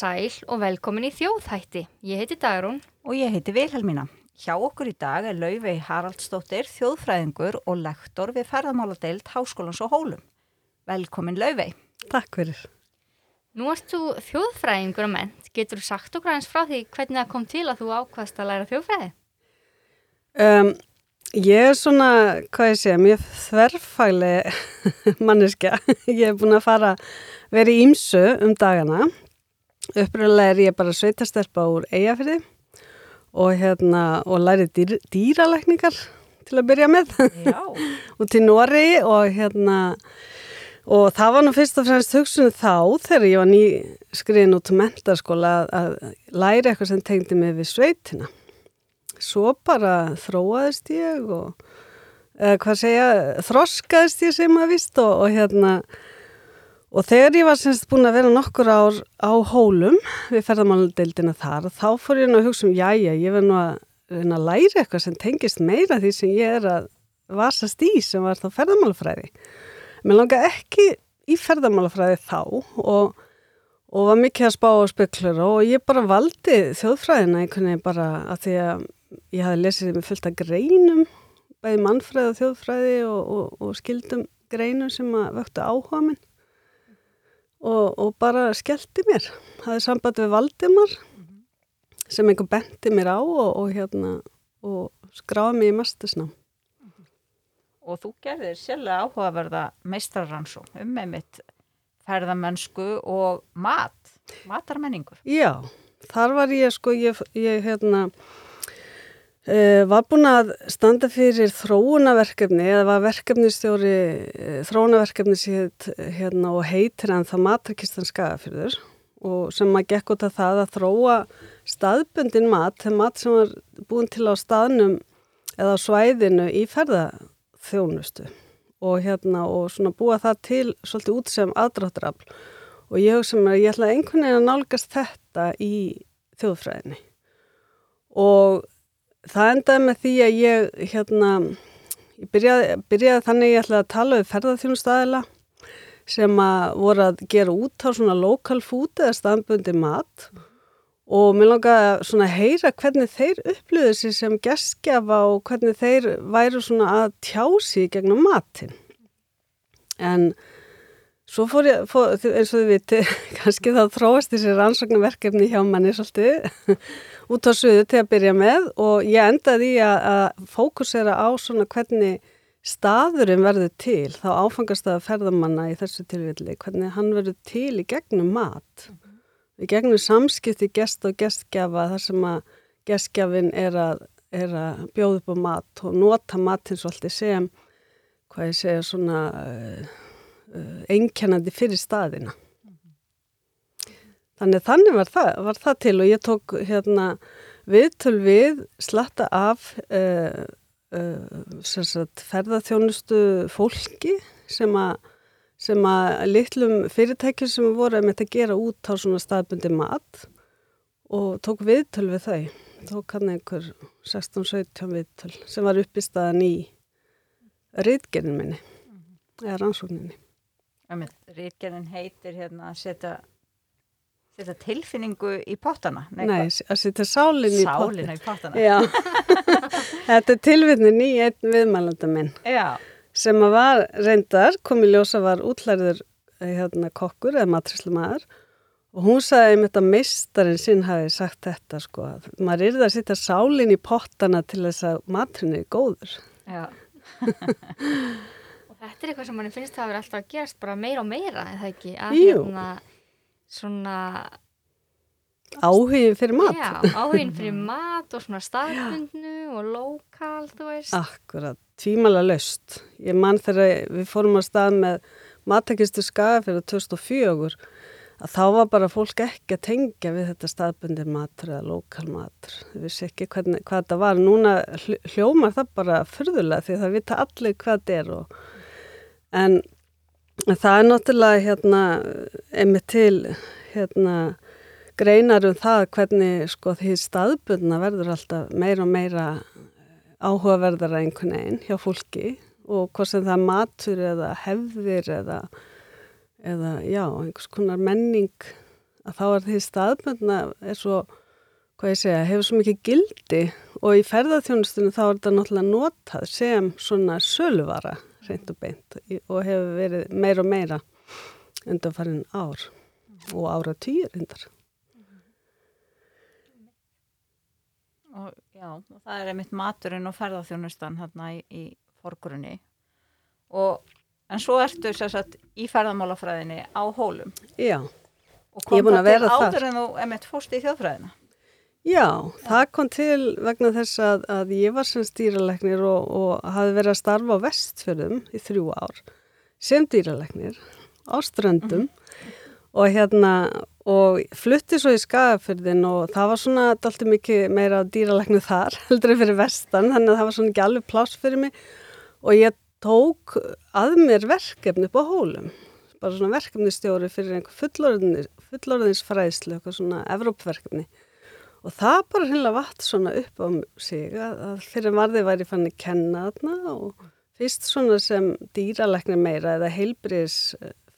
sæl og velkomin í þjóðhætti. Ég heiti Dagrún. Og ég heiti Vilhelmína. Hjá okkur í dag er Laufey Haraldsdóttir, þjóðfræðingur og lektor við ferðamáladeild Háskólans og Hólum. Velkomin Laufey. Takk fyrir. Nú erst þú þjóðfræðingur að ment. Getur þú sagt okkur eins frá því hvernig það kom til að þú ákvæðast að læra þjóðfræði? Um, ég er svona, hvað ég segja, mjög þverfæli manneskja. Ég hef búin að fara, verið ímsu um dagana. Uppröðulega er ég bara sveitastelpa úr eigafyrði og, hérna, og lærið dýr, dýralækningar til að byrja með. Og til Nóri og hérna og það var nú fyrst og fremst hugsunum þá þegar ég var ný skriðin út til mentarskóla að, að læra eitthvað sem tengdi mig við sveitina. Svo bara þróaðist ég og eða hvað segja, þroskaðist ég sem að vist og, og hérna Og þegar ég var semst búin að vera nokkur ár á hólum við ferðamálandeildina þar, þá fór ég nú að hugsa um, já, já, ég verð nú að, að læra eitthvað sem tengist meira því sem ég er að vasast í sem var þá ferðamálafræði. Mér langa ekki í ferðamálafræði þá og, og var mikið að spá og speklura og ég bara valdi þjóðfræðina einhvern veginn bara að því að ég hafi lesið með fullt af greinum, bæði mannfræði og þjóðfræði og, og, og skildum greinum sem að vöktu áhuga minn og, og bara skellti mér. Það er samband við Valdimar mm -hmm. sem einhver benti mér á og, og, hérna, og skráði mér í mastusná. Mm -hmm. Og þú gerðir sérlega áhugaverða meistraransó um með mitt ferðamennsku og mat, matarmenningu. Já, þar var ég sko, ég, ég hérna var búin að standa fyrir þróunaverkefni eða var verkefnistjóri uh, þróunaverkefni síðan hérna, og heitir hann það matarkistan skagafyrður og sem að gekk út af það að þróa staðbundin mat, þegar mat sem var búin til á staðnum eða á svæðinu í ferðaþjónustu og hérna og svona búa það til svolítið út sem aðdráttarafl. Og ég hugsa mér að ég ætla einhvern veginn að nálgast þetta í þjóðfræðinni. Og það endaði með því að ég hérna, ég byrjaði, byrjaði þannig ég ætlaði að tala við ferðarþjónustæðila sem að voru að gera út á svona lokal food eða staðbundi mat. Og mér langaði að svona heyra hvernig þeir upplöðu sér sem geskjafa og hvernig þeir væru svona að tjási gegnum matin en Svo fór ég, fór, eins og þið viti, kannski þá þróast þessi rannsóknarverkefni hjá manni svolítið út á suðu til að byrja með og ég endaði í að, að fókusera á svona hvernig staðurinn verður til, þá áfangast að ferðamanna í þessu tilvilli, hvernig hann verður til í gegnum mat, mm -hmm. í gegnum samskipti gest og gestgjafa þar sem að gestgjafin er að, er að bjóða upp á mat og nota matin svolítið sem, hvað ég segja, svona... Uh, Uh, einkennandi fyrir staðina. Þannig þannig var það, var það til og ég tók hérna viðtöl við slatta af uh, uh, sagt, ferðarþjónustu fólki sem að sem að litlum fyrirtækjum sem voru að með þetta gera út á svona staðbundi mat og tók viðtöl við þau. Tók hann einhver 16-17 viðtöl sem var upp í staðan í reytgerðin minni, eða rannsókninni. Ríkjarinn heitir hérna að setja, setja tilfinningu í pottana. Nei, Nei að setja sálinn í pottana. Sálinn í pottana. Þetta er tilvinnin í einn viðmælanda minn. Já. Sem að var reyndar, komi ljósa var útlæriður hérna, kokkur eða matrislu maður og hún sagði einmitt að meistarinn sinn hafi sagt þetta sko að maður er það að setja sálinn í pottana til þess að matrinni er góður. Já. Þetta er eitthvað sem mann finnst að vera alltaf að gerast bara meira og meira, eða ekki? Að hérna svona... Áhugin fyrir mat. Já, áhugin fyrir mat og svona staðbundnu og lokal, þú veist. Akkurat, tvímala löst. Ég mann þegar við fórum á stað með mattakistu skaga fyrir 2004 að þá var bara fólk ekki að tengja við þetta staðbundi matur eða lokal matur. Þau vissi ekki hvernig, hvað þetta var. Núna hljómar það bara fyrðulega því það vita allir hvað þetta er og en það er náttúrulega hérna einmitt til hérna greinar um það hvernig sko því staðbundna verður alltaf meira og meira áhugaverðara einhvern veginn hjá fólki og hvort sem það er matur eða hefðir eða, eða já, einhvers konar menning að þá er því staðbundna er svo, hvað ég segja, hefur svo mikið gildi og í ferðarþjónustunum þá er þetta náttúrulega notað sem svona söluvara reynd og beint og hefur verið meira og meira undan farin ár og ára týr reyndar. Og, já, og það er einmitt maturinn og ferðarþjónustan hérna í, í forgrunni. Og en svo ertu sagt, í ferðarmálafræðinni á hólum. Já, og kom Ég er búin að vera þar. áður en þú einmitt fórst í þjóðfræðina já, það kom til vegna þess að, að ég var sem stýralegnir og, og hafi verið að starfa á vestfjörðum í þrjú ár sem dýralegnir á ströndum. Og hérna og flutti svo í skagafyrðin og það var svona alltaf mikið meira dýralegnu þar heldur en fyrir vestan þannig að það var svona ekki alveg pláss fyrir mig. Og ég tók að mér verkefni upp á hólum bara svona verkefnistjóri fyrir einhver fullorðins, fullorðinsfræðslu eitthvað svona Evrópverkefni og það bara hinnlega vatt svona upp á sig að, fyrir varði væri fann að kenna þarna og fyrst svona sem dýralegni meira eða heilbriðis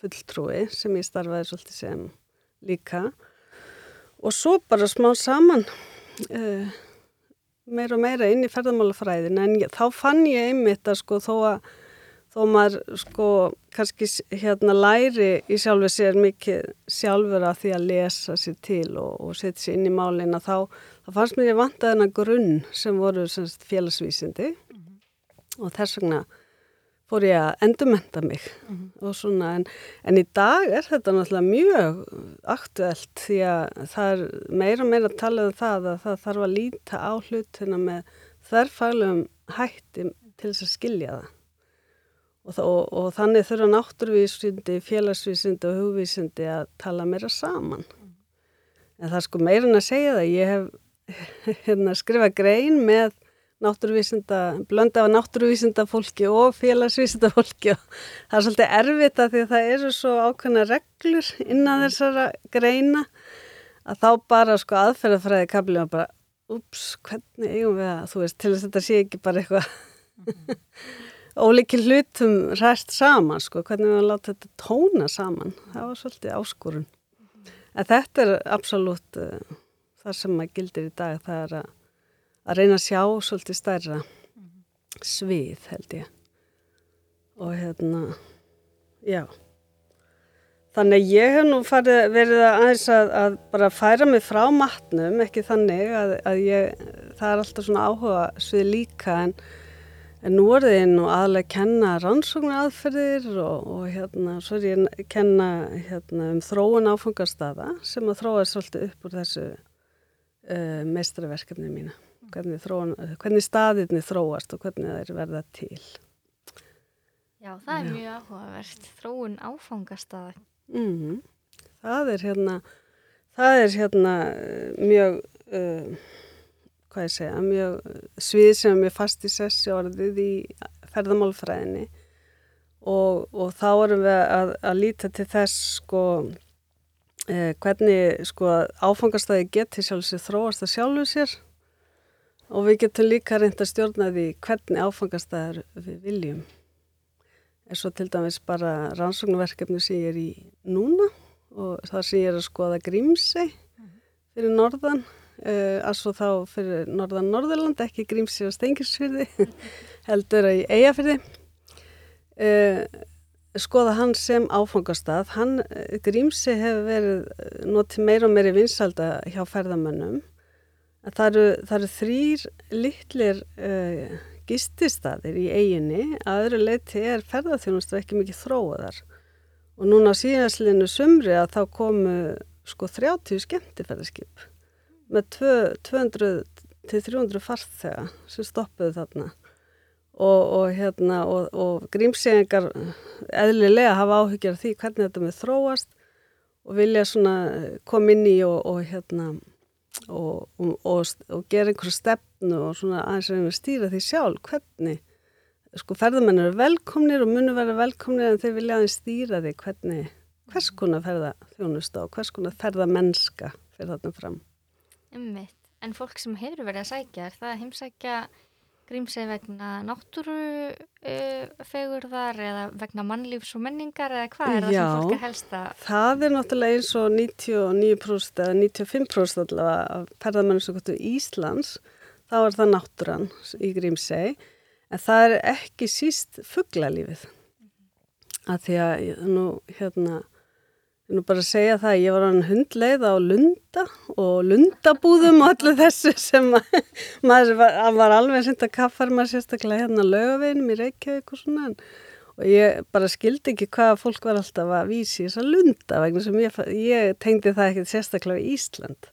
fulltrúi sem ég starfaði svolítið sem líka. Og svo bara smá saman uh, meira og meira inn í ferðamálafræðin en ég, þá fann ég einmitt að sko þó að þó maður sko kannski hérna læri í sjálfu sér mikið sjálfur að því að lesa sér til og, og setja sér inn í málina þá, þá fannst mér ég vanta þennan grunn sem voru sem sagt, félagsvísindi. Og þess vegna fór ég að endurmenta mig. Og svona en, en í dag er þetta náttúrulega mjög aktuelt því að það er meira meira að tala um það að það þarf að líta á hlutina með þærfælum hætti til þess að skilja það og, og, og þannig þurfa náttúruvísindi, félagsvísindi og hugvísindi að tala meira saman. En það er sko meira en að segja það ég hef hérna, skrifað grein með blönda af náttúruvísinda fólki og félagsvísinda fólki og það er svolítið erfitt að því að það eru svo ákveðna reglur innan þessara greina að þá bara sko aðferðafræði kablið og bara, ups, hvernig eigum við að, þú veist, til þess að þetta sé ekki bara eitthvað ólíkir hlutum ræst saman, sko, hvernig við að láta þetta tóna saman, það var svolítið áskorun. En þetta er absolutt uh, það sem maður gildir í dag, það er að, að reyna að sjá svolítið stærra svið, held ég. Og hérna, já. Þannig að ég hef nú farið, verið að aðeins að, að bara færa mig frá matnum, ekki þannig að, að ég, það er alltaf svona áhuga svið líka en, en nú er þið nú aðlega að kenna rannsóknar aðferðir og, og hérna, svo er ég að kenna hérna, um þróun áfangastaða sem að þróa svolítið upp úr þessu uh, meistraverkefni mína. Hvernig, þróun, hvernig staðirni þróast og hvernig það er verða til. Já, það er mjög áhugavert. Þróun áfangastaða. Mm Það er hérna, það er hérna eh, mjög, uh, hvað ég segja, mjög eh, svið sem er mjög fast í sessi orðið í ferðamálfræðinni og, og þá erum við að, að líta til þess sko uh, hvernig sko áfangastæði geti sjálf sér þróast að sjálfu sér. Og við getum líka reynd að stjórna því hvernig áfangastæðar við viljum. Er svo til dæmis bara rannsóknverkefni sem ég er í núna og það sem ég er að skoða Grímsey fyrir norðan að svo þá fyrir norðan Norðurland ekki Grímsey og Stengirsfyrði heldur að í Eyjafyrði uh, skoða hann sem áfangastað. Hann, uh, Grímsey hefur verið notið meira og meiri vinsalda hjá ferðamönnum. Að það eru, það eru þrýr litlir uh, gististaðir í eiginni að öðru leiti er ferðarþjónustur ekki mikið þróaðar. Og núna á síðanslinu sumri að þá komu sko 30 skemmtifæðarskip með tvö, 200 til 300 farþega sem stoppuðu þarna. Og, og hérna og, og grímsýðingar eðlilega hafa áhyggjur af því hvernig þetta með þróast og vilja svona koma inn í og, hérna og, og, og, gera einhverju stefnu og svona aðeins að stýra því sjálf hvernig sko ferðamenn eru velkomnir og munu vera velkomnir en þeir vilja aðeins stýra því hvernig hvers konar ferða þjónusta og hvers konar ferða mennska fyrir þarna fram Ummitt. En fólk sem hefur verið að sækja, er það að heimsækja grímsið vegna náttúru uh, eða vegna mannlífs og menningar eða hvað er það Já. sem fólk er helst að Það er náttúrulega eins og 99% eða 95% allavega af ferðamennu sem gotur Íslands, þá er það náttúran í Grímsey, en það er ekki síst fugglalífið. Að því að nú, hérna, ég nú bara að segja það, ég var hann hundleið á Lunda og Lundabúðum og allir þessu sem að, maður var, að var alveg senda kaffar maður sérstaklega hérna lögaveginum í Reykjavík og svona og ég bara skildi ekki hvað fólk var alltaf að vísi þess að lunda vegna sem ég, ég tengdi það ekkert sérstaklega í Ísland.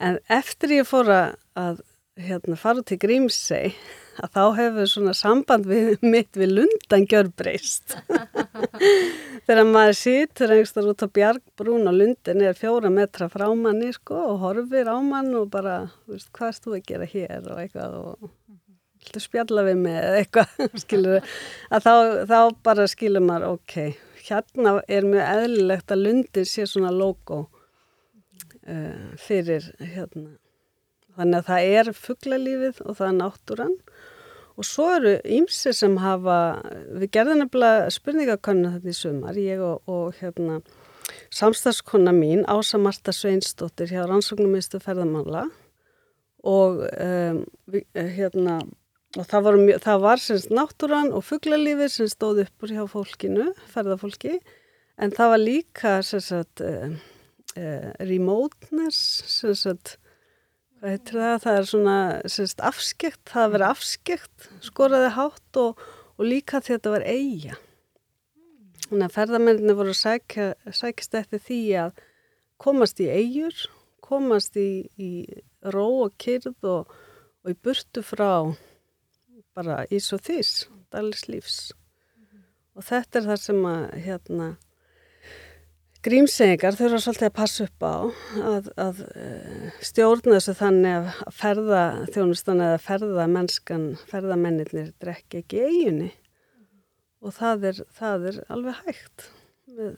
En eftir ég fór að, að hérna, fara til Grímsey að þá hefur svona samband við, mitt við lundan gjörbreyst. Þegar maður situr einhverstar út á bjargbrún og lundin er fjóra metra frá manni sko, og horfir á mann og bara veist, hvað erst þú að gera hér? og eitthvað og viltu spjalla við mig eða eitthvað, skilur að þá, þá bara skilur maður, ok, hérna er mjög eðlilegt að lundin sé svona logo uh, fyrir hérna. Þannig að það er fugglalífið og það er náttúran. Og svo eru ýmsi sem hafa, við gerðum nefnilega spurningakonnu þetta í sumar, ég og, og hérna samstagskonna mín, Ása Marta Sveinsdóttir hjá Rannsóknumistu ferðamála. Og um, hérna og það var, það var semst náttúran og fugglalífið sem stóð upp úr hjá fólkinu, ferðafólki. En það var líka semst uh, uh, remoteness hvað heitir það, er svona semst afskekt, það að vera afskekt skoraði hátt og, og líka því að þetta var eiga þannig að ferðamenninni voru að sækja, sækist eftir því að komast í eigur komast í, í ró og kyrð og, og í burtu frá bara ís og þís, daglis lífs. Og þetta er það sem að hérna, grímsengar þurfa svolítið að passa upp á að, að eh, stjórna þessu þannig að ferða þjónustan eða ferða mennskan, ferðamennir drekki ekki eiginni og það er, það er alveg hægt. Við,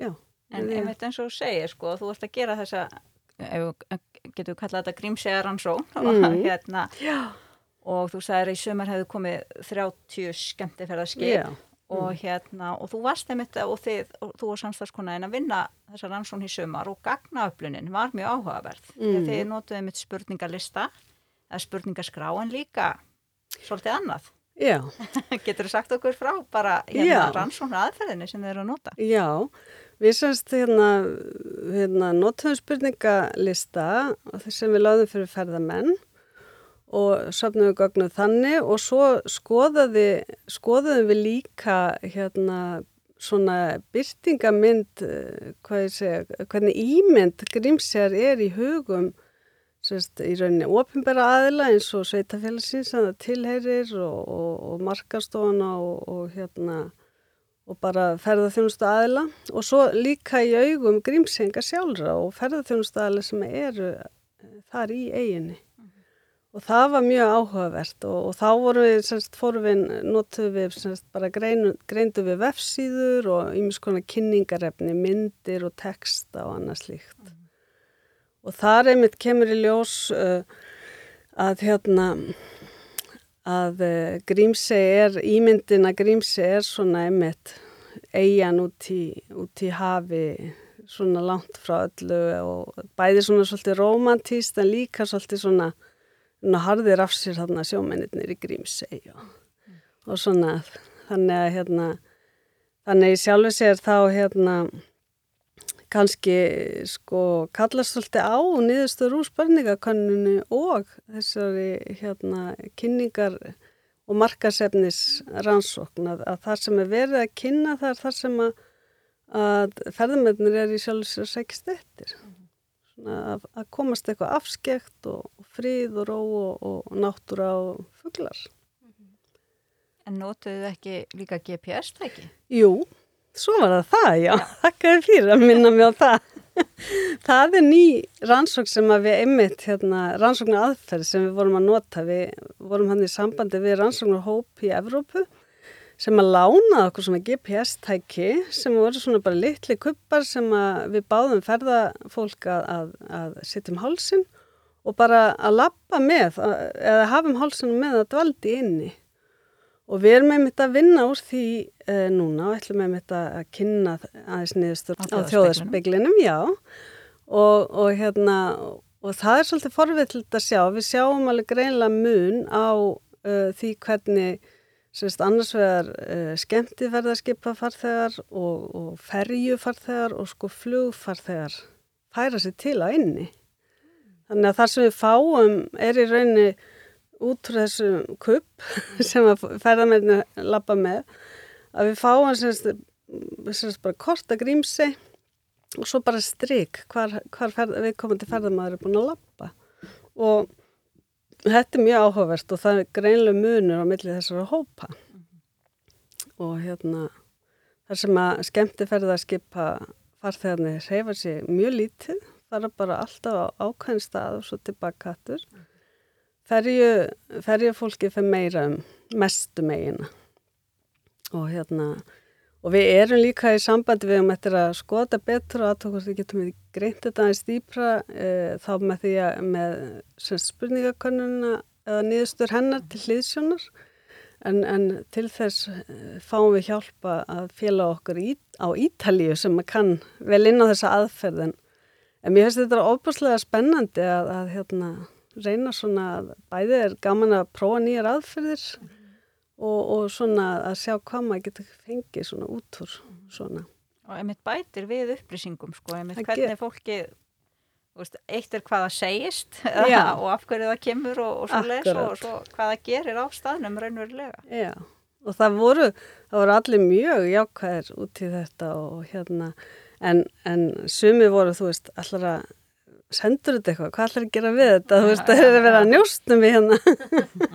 já. En einmitt eins og þú segir, sko, þú ert að gera þessa, ef, við- kallað þetta grímsegaransón, Mm. hérna, og þú sagðir að í sömur hefðu komið 30 skemmtiferðarskip Já. Og hérna, og þú varst einmitt og þið, og þú og samstagskonaðin að vinna þessa rannsón í sömur og gagnaöflunin var mjög áhugaverð. Mm. Mm. Þið notuðu einmitt spurningalista, eða spurningaskrá, en líka svolítið annað. Já. Getur þú sagt okkur frá bara hérna Já. rannsónu aðferðinni sem þið eru að nota? Já, við semst hérna, hérna notum spurningalista sem við láðum fyrir ferðamenn og við gögnuð þannig og svo skoðaði, skoðaðum við líka hérna svona byrtingamind, hvað ég segja, hvernig ímynd grímsjar er í hugum sérst, í rauninni ofinbæra aðila eins og sveitafélagsins sem það tilheyrir og, og, og markastofana og, og hérna og bara ferðarþjónustu aðila og svo líka í augum grímsenga sjálfra og ferðarþjónustu aðila sem eru þar í eiginni. Og það var mjög áhugavert og, og þá vorum við, semst, fórum við, notuðum við, semst, bara greinu, greindu við vefsíður og ýmis konar kynningarefni, myndir og texta og annað slíkt. Og þar einmitt kemur í ljós uh, að hérna, að uh, Grímsey er, ímyndin að Grímsey er svona einmitt eigin út í, út í hafi svona langt frá öllu og bæði svona svolítið romantíst en líka svolítið svona, svona harðir af sér þarna sjómennir í Grímsey og, og svona þannig að hérna þannig í sjálfu sér þá hérna kannski sko kallast svolítið á niðurstöður úr spurningakanninu og þessari hérna kynningar og markasefnis rannsókn að, að það sem er verið að kynna það er það sem að, að ferðamennir er í sjálf sér sækist eftir að, að komast eitthvað afskekt og, og frið og ró og, og náttúra og fuglar En notuðu þið ekki líka GPS-tæki? Jú, svo var það það, já. Þakkaði fyrir að minna mig á það. það er ný rannsókn sem við einmitt, hérna, rannsóknu aðferð sem við vorum að nota. Við vorum hann í sambandi við rannsóknu hóp í Evrópu sem að lána okkur svona GPS-tæki sem voru svona bara litli kuppar sem við báðum ferðafólk að, að, að setja um hálsin og bara að lappa með eða hafum hálsunum með að dvaldi inni. Og við erum með mitt að vinna úr því e, núna og ætlum með mitt að kynna aðeins niðurstur á þjóðarspeglinum, já. Og, og hérna og það er svolítið forvittlut að sjá. Við sjáum alveg greinlega mun á uh, því hvernig Sérst, annars vegar uh, skemmtiferðarskipa farþegar og, og ferjufarþegar og sko flugfarþegar færa sér til á inni. Þannig að það sem við fáum er í raunni út frá þessum kupp sem að ferðarmeirinu lappa með að við fáum sérst, sérst bara korta grímsi og svo bara stryk hvar, hvar ferð, við komum til ferðarmæður er búin að lappa og Þetta er mjög áhugavert og það er greinlega munur á millið þessara hópa mm -hmm. og hérna þar sem að skemmti ferða að skipa farþegarnir reyfa sér mjög lítið, fara bara alltaf á ákveðin stað og svo tilbaka hattur. Ferju, ferju fólki fyrir meira um mestu megina og hérna Og við erum líka í sambandi við um eftir að skoða betur og aðtókast við getum við greint þetta aðeins dýpra e, þá með því að með spurningakönnuna eða niðurstur hennar til hlýðsjónar en, en til þess e, fáum við hjálpa að fjela okkur í, á Ítalíu sem kann vel inn á þessa aðferðin. En mér finnst þetta ofbúslega spennandi að, að hérna, reyna svona að bæðið er gaman að prófa nýjar aðferðir og, og svona að sjá hvað maður getur fengið svona út úr svona. Og einmitt bætir við upplýsingum sko, einmitt hvernig fólki, veist, eitt er hvað það segist og af hverju það kemur og, og svo les og svo hvað það gerir á staðnum raunverulega. Já, og það voru, það voru allir mjög jákvæðir út í þetta og hérna, en, en sumi voru, þú veist, allar að sendur þetta eitthvað, hvað ætlar að gera við þetta? Þú veist, það er að vera að njóstum við hérna.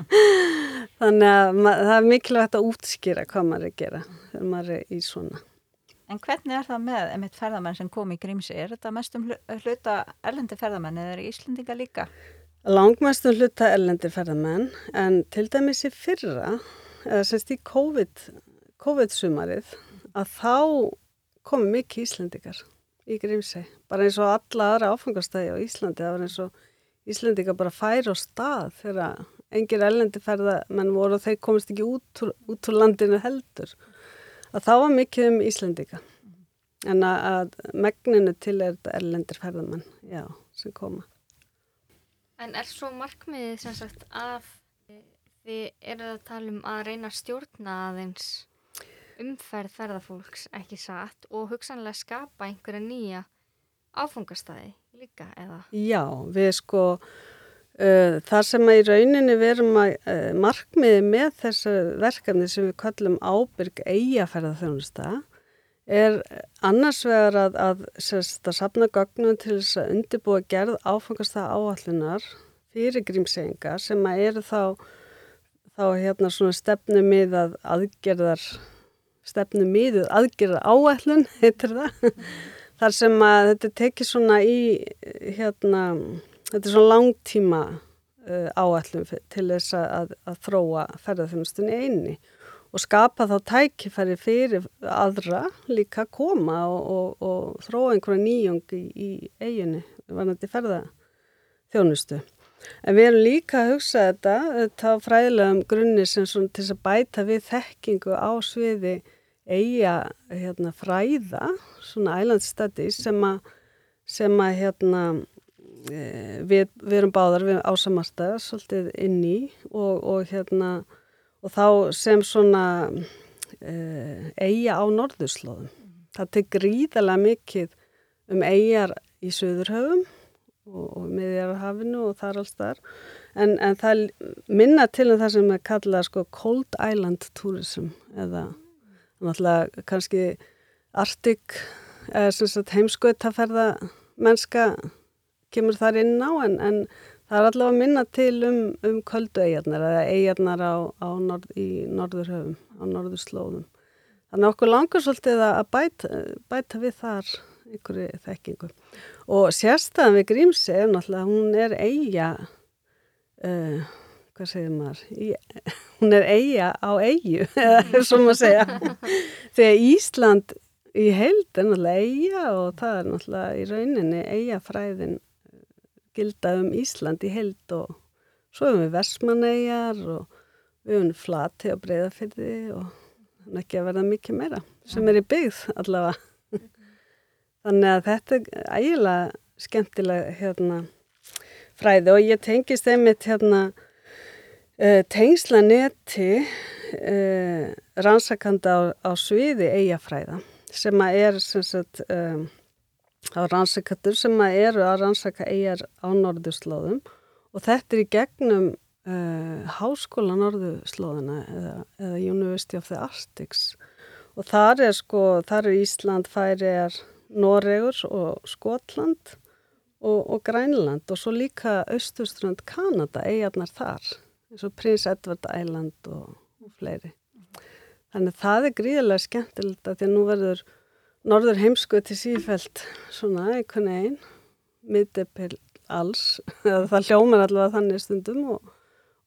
Þannig að það er mikilvægt að útskýra hvað maður er að gera þegar maður er í svona. En hvernig er það með emitt ferðamenn sem kom í Grímsi? Er þetta mestum hluta erlendi ferðamenn eða er Íslendinga líka? Langmestum hluta erlendi ferðamenn en til dæmis í fyrra eða semst í COVID-sumarið COVID að þá komi mikið Íslendingar í Grímsei, bara eins og alla aðra áfangastæði á Íslandi, það var eins og Íslandika bara færi á stað þegar engir ellendi ferða menn voru og þeir komist ekki út úr, út úr landinu heldur. Að þá var mikið um Íslandika en að, að megninu til er ellendir ferðamenn já, sem koma. En er svo markmiðið sem sagt að þið eruð að tala um að reyna að stjórna aðeins umferð ferðarfólks ekki satt og hugsanlega skapa einhverja nýja áfungastæði líka eða? Já, við sko uh, þar sem að í rauninni verum að uh, markmiði með þessu verkefni sem við kallum ábyrg eigaferðarþjónusta er annars vegar að, að, sérst, að sapna gögnum til þess að undirbúa gerð áfangastæða áallunar fyrir grímsenga sem að eru þá þá hérna svona stefnum við að aðgerðar stefnu miðuð aðgerða áætlun, heitir það, þar sem að þetta tekir svona í, hérna, þetta er svona langtíma uh, áætlun til þess að, að þróa ferðarþjónustunni einni og skapa þá tækifæri fyrir aðra líka að koma og, og, og þróa einhverja nýjung í, í eiginu, vanandi ferðarþjónustu. En við erum líka að hugsa þetta, þetta fræðilega um grunni sem til að bæta við þekkingu á sviði eiga hérna, fræða, svona island studies sem að, hérna, e, við, við erum báðar við ásamarta svolítið inn í og, og, hérna, og þá sem svona e, eiga á norðurslóðum. Það tekur gríðarlega mikið um eigjar í Suðurhöfum og, og miðjarhafinu og þar alls þar en, en það minna til um það sem er kallað sko Cold Island Tourism eða náttúrulega kannski Arctic heimskautaferða mennska kemur þar inn á en, en það er allavega minna til um, um köldu eigarnar eða eigarnar á, á norð, í norðurhöfum, á norðurslóðum. Þannig okkur langar svolítið að bæta, bæta við þar einhverju þekkingu. Og sérstæðan við Grímsi er náttúrulega, hún er eiga uh, hvað segir maður, í, hún er eiga á eigu, eða svo maður segja. Þegar Ísland í heild er náttúrulega eiga og það er náttúrulega í rauninni eigafræðin gilda um Ísland í heild og svo hefum við Vestmanneigjar og við höfum flati og breyðafyrði og þannig ekki að verða mikið meira sem er í byggð allavega. Þannig að þetta er ægilega skemmtilega hérna, fræði og ég tengist einmitt hérna, uh, tengslaneti uh, rannsakanda á, á sviði eigafræða sem að er sem sagt, um, á rannsakatur sem að eru að rannsaka eigar á norðurslóðum og þetta er í gegnum uh, háskóla norðurslóðina eða, eða University of the Arctics. Og þar er sko, þar er Ísland, Færiðar, Noregur og Skotland og, og Grænland og svo líka Östurströnd Kanada, eigarnar þar eins og Prins Edward Island og, og fleiri. Þannig að það er gríðilega skemmtilegt að því að nú verður norður heimsku til sífælt svona einhvern veginn middepil alls, það hljómar allavega þannig stundum og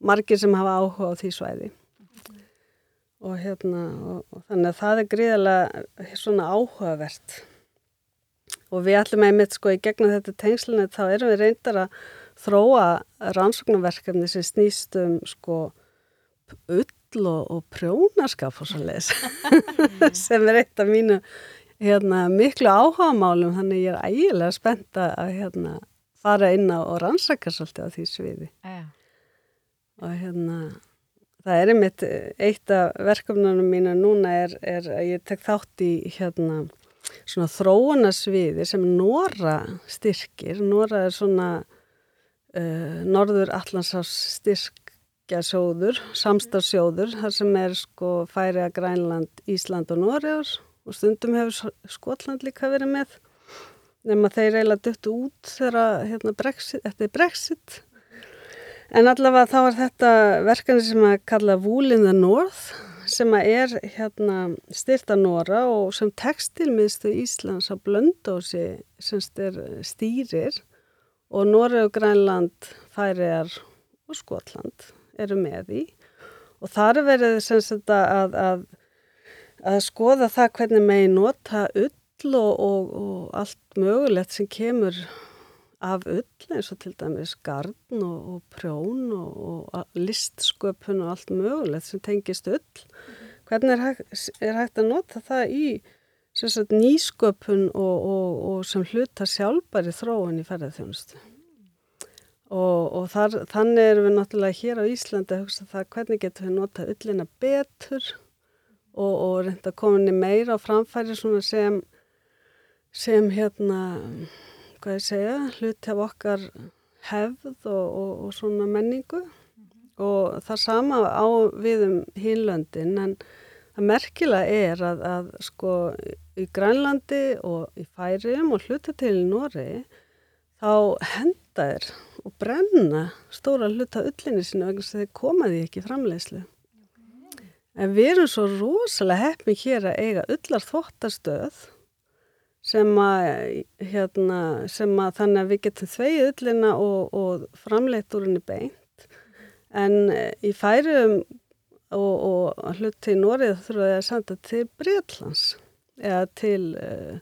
margir sem hafa áhuga á því svæði. Og hérna og, og þannig að það er gríðilega svona áhugavert. Og við ætlum einmitt sko í gegnum þetta tengslunni þá erum við reyndar að þróa rannsóknarverkefni sem snýst um sko ull og, og prjónaskap og svo leiðis sem er eitt af mínu hérna, miklu áhagamálum þannig ég er ægilega spennt að hérna, fara inn á og rannsaka svolítið á því sviði Já. og hérna það er einmitt eitt af verkefnunum mína núna er, er að ég tek þátt í hérna svona þróunasviði sem Nóra styrkir. Nóra er svona uh, norður allansás styrkjasjóður, samstagsjóður, þar sem er sko færi að Grænland, Ísland og Nóriður og stundum hefur Skotland líka verið með nema þeir eiginlega döttu út þegar hérna, Brexit, eftir Brexit. En allavega þá er þetta verkefni sem að kalla Wool in the North sem að er hérna styrta Nóra og sem tekstilmiðstu Íslands á Blöndósi sem styr stýrir og Nóra og Grænland, Færiðar og Skotland eru með í og þar er verið sagt að, að, að skoða það hvernig megi nota ull og, og, og allt mögulegt sem kemur af ull eins og til dæmis garn og, og prjón og, og listsköpun og allt mögulegt sem tengist ull. Hvernig er hægt, er hægt að nota það í sagt, nýsköpun og, og sem hluta sjálfbæri þróun í ferðarþjónustu? Og þar, þannig erum við náttúrulega hér á Íslandi að hugsa það hvernig getum við nota ullina betur og reynda kominni meira á framfæri sem, sem hérna hvað ég segja, hluti af okkar hefð og, og, og svona menningu og það sama á við um hínlöndin en það merkilega er að, að sko í Grænlandi og í Færium og hluta til í Nóri þá henda er og brenna stóra hluta öllinni sína vegna að þeir komaði ekki framlegslu. En við erum svo rosalega heppin hér að eiga öllar þvottastöð sem að, hérna, sem að þannig að við getum þveið ullina og, og framleitt úr henni beint en eh, í færiðum og, og hluti í Nórið þurfa það að senda til Breitlands eða til eh,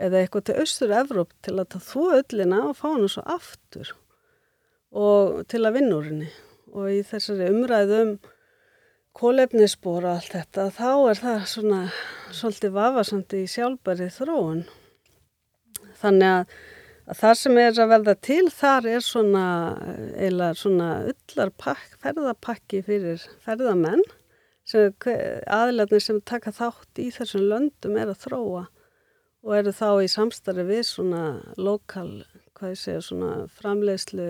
eða eitthvað til Östur-Evróp til að það þvó ullina og fá henni svo aftur og til að vinna úr henni og í þessari umræðum kólefnisbor og allt þetta, þá er það svona svolítið vafasamt í sjálfbæri þróun. Þannig að það sem er að verða til þar er svona, eila svona ullarpakk, ferðapakki fyrir ferðamenn sem aðlarnir sem taka þátt í þessum löndum er að þróa og eru þá í samstarfi við svona lokal, hvað ég segja, svona framleiðslu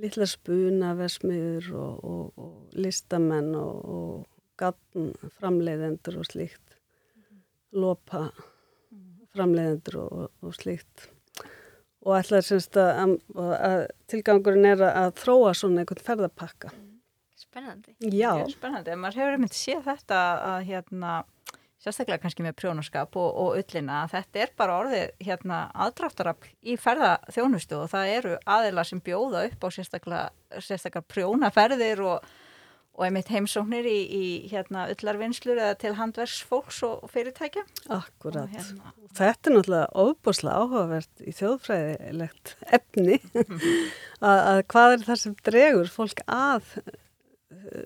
litla spuna versmiður og, og, og listamenn og, og gatn framleiðendur og slíkt lopa framleiðendur og slíkt og ætlaði semst að, að tilgangurinn er að þróa svona einhvern ferðarpakka Spennandi. Já, Spennandi, maður hefur einmitt séð þetta að hérna sérstaklega kannski með prjónaskap og, og ullina þetta er bara orðið hérna aðdráttarafl í ferðaþjónustu og það eru aðila sem bjóða upp á sérstaklega, sérstaklega prjónaferðir og, og einmitt heimsóknir í, í hérna öllarvinnslur eða til handverksfólks og fyrirtækja. Akkurat. Og hérna, Þetta er náttúrulega ofbúslega áhugavert í þjóðfræðilegt efni að, að hvað er það sem dregur fólk að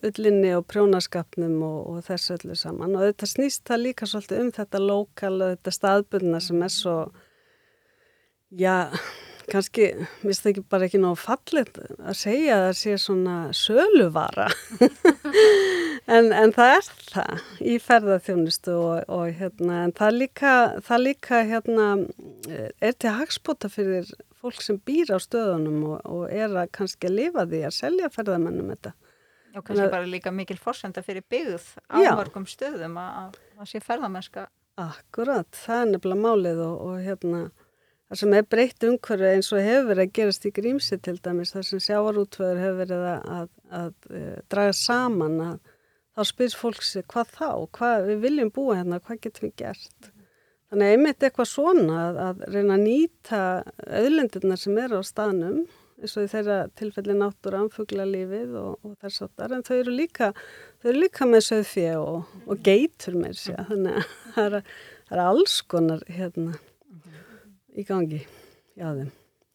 ullinni og prjónaskapnum og, og þessu öllu saman og þetta snýst það líka svolítið um þetta lokal og þetta staðbundna sem er svo já, kannski minnst það ekki bara ekki nóg fallit að segja að það sé svona söluvara en, en það er það í ferðarþjónustu og, og hérna, en það líka, það líka hérna, er til hagspota fyrir fólk sem býr á stöðunum og, og er að kannski að lifa því að selja ferðarmennum þetta. og kannski bara líka mikil forsenda fyrir byggð á Já. mörgum stöðum að, að sé ferðamennska. Akkurat, það er nefnilega málið og, og hérna, það sem er breytt umhverfi eins og hefur verið að gerast í grímsi til dæmis, þar sem sjávarútvöður hefur verið að, að, að, að draga saman að þá spyrs fólk sér hvað þá, hvað við viljum búa hérna, hvað getum við gert. Þannig að einmitt eitthvað svona að, að reyna að nýta auðlendirnar sem eru á staðnum, eins og þeirra tilfelli náttúra anfugla lífið og, og þess áttar, en þau eru líka, þau eru líka með söðfjö og, og geitur með sér, þannig að það er alls konar hérna í gangi hjá þeim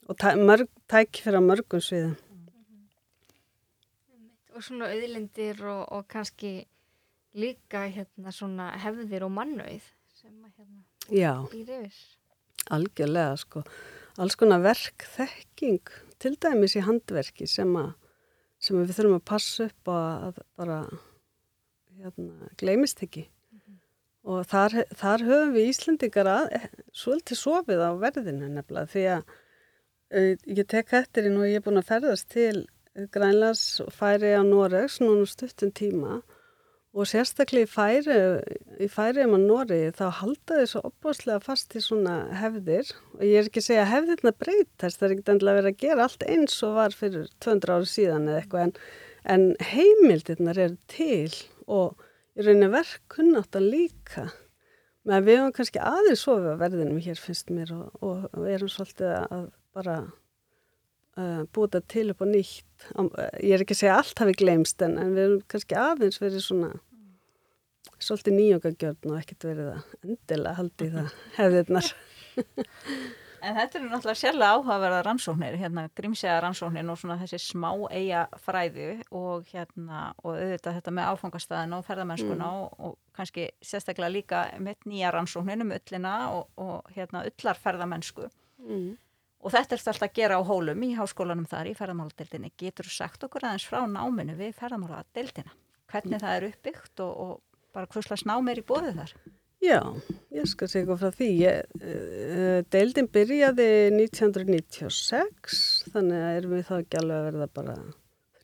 og tæ, mörg, tæk fyrir að mörgum sviðum. og svona auðlindir og, og kannski líka hérna svona hefðir og mannauð sem að hérna býr yfir. algjörlega sko. Alls konar verk, þekking, til dæmis í handverki sem, að, sem við þurfum að passa upp að, bara hérna, gleymist ekki. Og þar, þar höfum við Íslendingar að, eh, svolítið sofið á verðinu nefnilega því að uh, ég tek eftir í nú ég er búin að ferðast til Grænlands færi á Noregs núna um stuttum tíma og sérstaklega í færi, í færi um að Noregi þá halda þið svo opbáslega fast í svona hefðir. Og ég er ekki að segja að hefðirna breytast, það er ekki endilega verið að gera allt eins og var fyrir 200 ári síðan eða eitthvað en, en heimildirnar eru til og í rauninni verkkunnáttan líka. Með við höfum kannski aðeins sofið á verðinum hér finnst mér og, og, og erum svolítið að bara uh, þetta til upp á nýtt. Ég er ekki að segja að allt hafi gleymst en, en við erum kannski aðeins verið svona svolítið nýjókagjörn og ekkert verið að endilega haldi það hefðirnar En þetta eru náttúrulega sérlega áhugaverða rannsóknir, hérna grímsega rannsóknir og svona þessi smá eiga fræði og hérna og auðvitað þetta með áfangastæðin og ferðamennskuna og, og kannski sérstaklega líka mitt nýja rannsóknin um ullina og, og hérna ullarferðamennsku. mm. Og þetta er alltaf að gera á hólum í háskólanum þar í ferðamáladeildinni. Getur sagt okkur aðeins frá náminu við ferðamáladeildina? Hvernig það er uppbyggt og, og bara hvurslags nám er í bóðið þar? Já, ég skal segja eitthvað frá því. Ég, uh, deildin byrjaði 1996, þannig að erum við þá ekki alveg að verða bara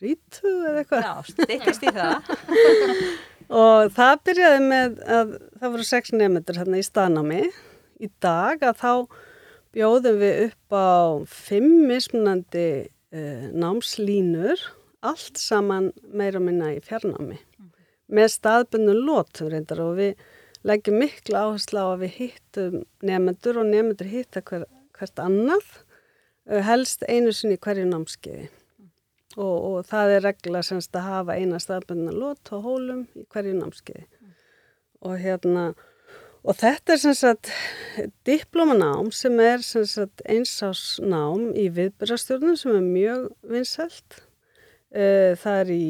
30 eða eitthvað. Já, styttist í það. Og það byrjaði með að það voru sex nefndur hérna í staðnámi. Í dag að þá bjóðum við upp á fimm mismunandi uh, námslínur, allt saman meira minna í fjarnámi. Með staðbundu lótum reyndar og við leggjum mikla áherslu á að við hittum nefndur og nefndur hitta hver, hvert annað, uh, helst einu sinni hverju námskeiði. Og, og það er regla semst að hafa eina staðbundna lót á hólum í hverju námskeiði. Og hérna, og þetta er sem sagt diplomanám sem er sem sagt einsásnám í viðbyrjastjórnum sem er mjög vinsælt. Eh, Það er í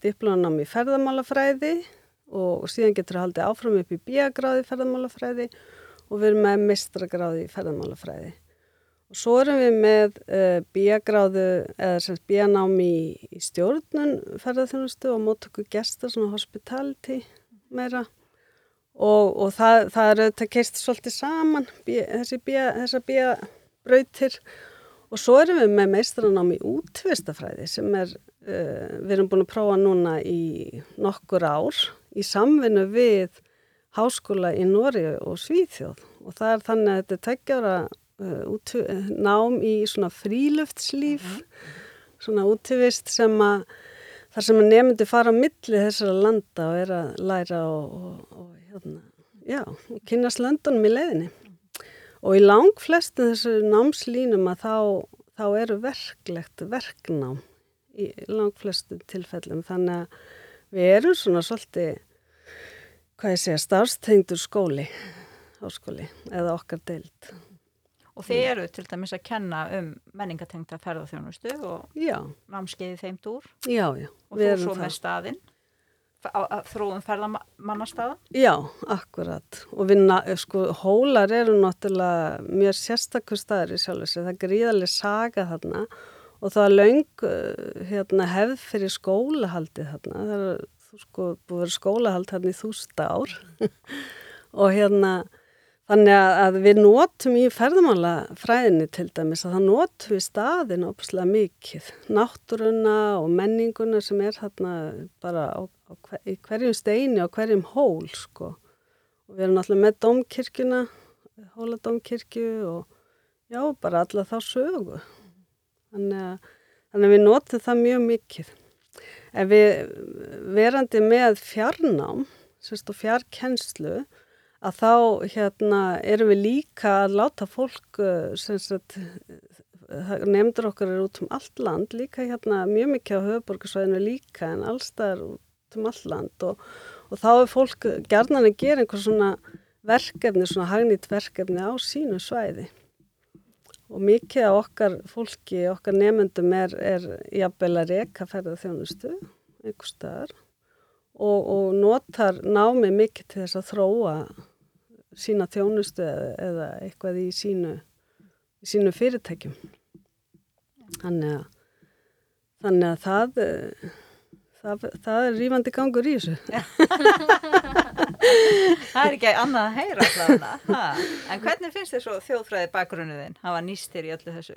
diplomanám í ferðamálafræði og síðan getur það haldið áfram upp í bíagráði ferðamálafræði og við erum með mistragráði ferðamálafræði. Og svo erum við með uh, bíagráðu eða sem sagt bíanám í, í stjórnun ferðarþjónustu og móttöku gesta, svona hospitality meira. Og, og það, það er auðvitað keist svolítið saman, bí, þessi bíabrautir. Og svo erum við með meistranám í útvistafræði sem er, uh, við erum búin að prófa núna í nokkur ár í samvinnu við háskóla í Nóri og Svíþjóð. Og það er þannig að þetta er tveggjára uh, útvi- nám í svona fríluftslíf, svona útivist sem að þar sem að nefndi fara á milli þessara landa og er að læra og, og, og hérna, já, og kynast löndunum í leiðinni. Og í lang flestum þessu námslínum að þá, þá eru verklegt verknám í lang flestum tilfellum. Þannig að við erum svona svolítið, hvað ég segja, starfstengdur skóli, háskóli, eða okkar deild. Og þið eru til dæmis að kenna um menningatengta ferðarþjónustu og námskeiði þeim túr já, já. og þú svo það. með staðinn þróun ferðamannastaða. Já, akkurat. Og við, na- sko, hólar eru náttúrulega mjög sérstakur staður í sjálf þessu. Það er gríðarlega saga þarna og það er löng uh, hérna, hefð fyrir skólahaldið þarna. Það er sko, búið að vera skólahald þarna í þústa ár og hérna þannig að, við notum í ferðamálafræðinni til dæmis að það notum við staðin óbúslega mikið. Náttúruna og menninguna sem er þarna bara á, á hver, í hverjum steini og hverjum hól sko. Og við erum náttúrulega með domkirkjuna, hóladómkirkju og já, bara alla þá sögu. Þannig að, þannig að við notum það mjög mikið. Ef við verandi með fjarnám, sérst og fjarkennslu, að þá hérna erum við líka að láta fólk uh, sem sagt nefndur okkar er út um allt land líka hérna mjög mikið á höfuborgarsvæðinu líka en allstaðar út um allt land og, og þá er fólk gerðan að gera einhver svona verkefni, svona hagnýtt verkefni á sínu svæði og mikið af okkar fólki, okkar nefndum er, er jafnvel að reka ferða þjónustu einhver staðar og, og notar námi mikið til þess að þróa sína þjónustu eða, eða eitthvað í sínu, í sínu fyrirtækjum. Þannig að, þannig að það, eh, það, það er rífandi gangur í þessu. Það er ekki annað að heyra allavega. En hvernig finnst þér svo þjóðfræði bakgrunniðin? Hafa nýst þér í öllu þessu?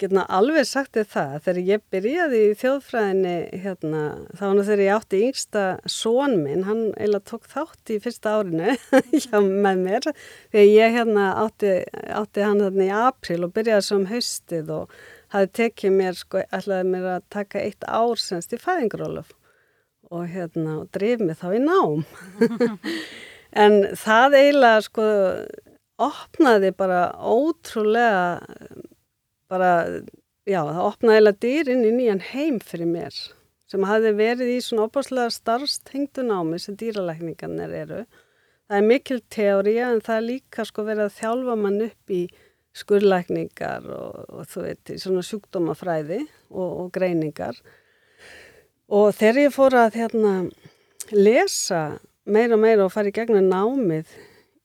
Getna alveg sagt þér það, þegar ég byrjaði í þjóðfræðinni hérna, þá var nú þegar ég átti yngsta són minn, hann eiginlega tók þátt í fyrsta árinu hjá með mér, þegar ég hérna átti, átti hann hérna í april og byrjaði um haustið og hafi tekið mér, sko, ætlaði mér að taka eitt ár semst í fæðingarólof og hérna, og drif mig þá í nám. en það eiginlega, sko, opnaði bara ótrúlega bara, já, það opnaði eða dýrin í nýjan heim fyrir mér sem hafði verið í svona opáslega starfstengdu námi sem dýralækningarnir eru. Það er mikil teória en það er líka sko verið að þjálfa mann upp í skurlækningar og, og þú veit, svona sjúkdómafræði og, og greiningar. Og þegar ég fór að hérna lesa meira og meira og fara í gegnum námið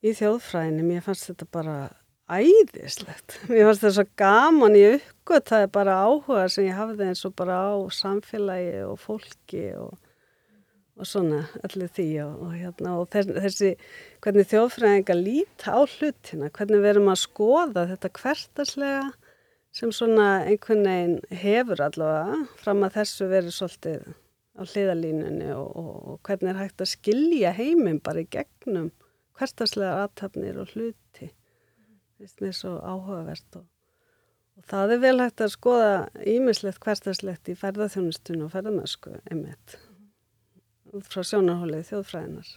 í þjóðfræðinni, mér fannst þetta bara æðislegt. Mér fannst það svo gaman í uppgöt, það er bara áhuga sem ég hafði eins og bara á samfélagi og fólki og, og svona allir því og, og, hérna, og þessi, hvernig þjóðfræðinga líta á hlutina, hvernig við erum að skoða þetta hvertaslega sem svona einhvern veginn hefur allavega fram að þessu verið svolítið á hliðalínunni og, og hvernig er hægt að skilja heiminn bara í gegnum hvertaslega aðtapnir og hluti. Finnst mér svo áhugavert og, og það er vel hægt að skoða ímislegt hverstaslegt í ferðarþjónustunum og ferðarmösku einmitt út frá sjónarhólið þjóðfræðinar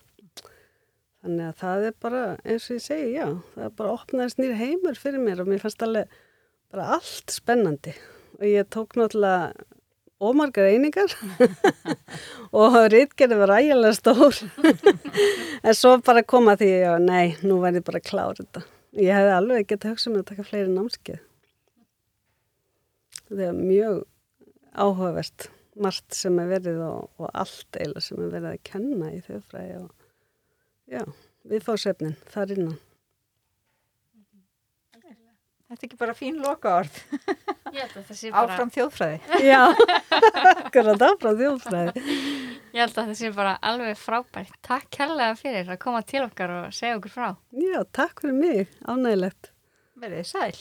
þannig að það er bara eins og ég segi já, það er bara opnaðist nýr heimur fyrir mér og mér fannst alveg bara allt spennandi. Og ég tók náttúrulega ómargar einingar og rítgerði var ægilega stór. En svo bara koma því að nei, nú væri bara klár þetta. Ég hefði alveg getið hugsað með að taka fleiri námskeið. Það er mjög áhugavert margt sem er verið og, og allt eila sem er verið að kenna í þjóðfræði og já, við fá sefnin þar innan. Þetta er ekki bara fín loka orð. Ég held að það sé bara, Áfram þjóðfræði. Já, akkurat áfram þjóðfræði. ég held að það sé bara alveg frábært. Takk kærlega fyrir að koma til okkar og segja okkur frá. Já, takk fyrir mig, ánægilegt. Verðið sæl.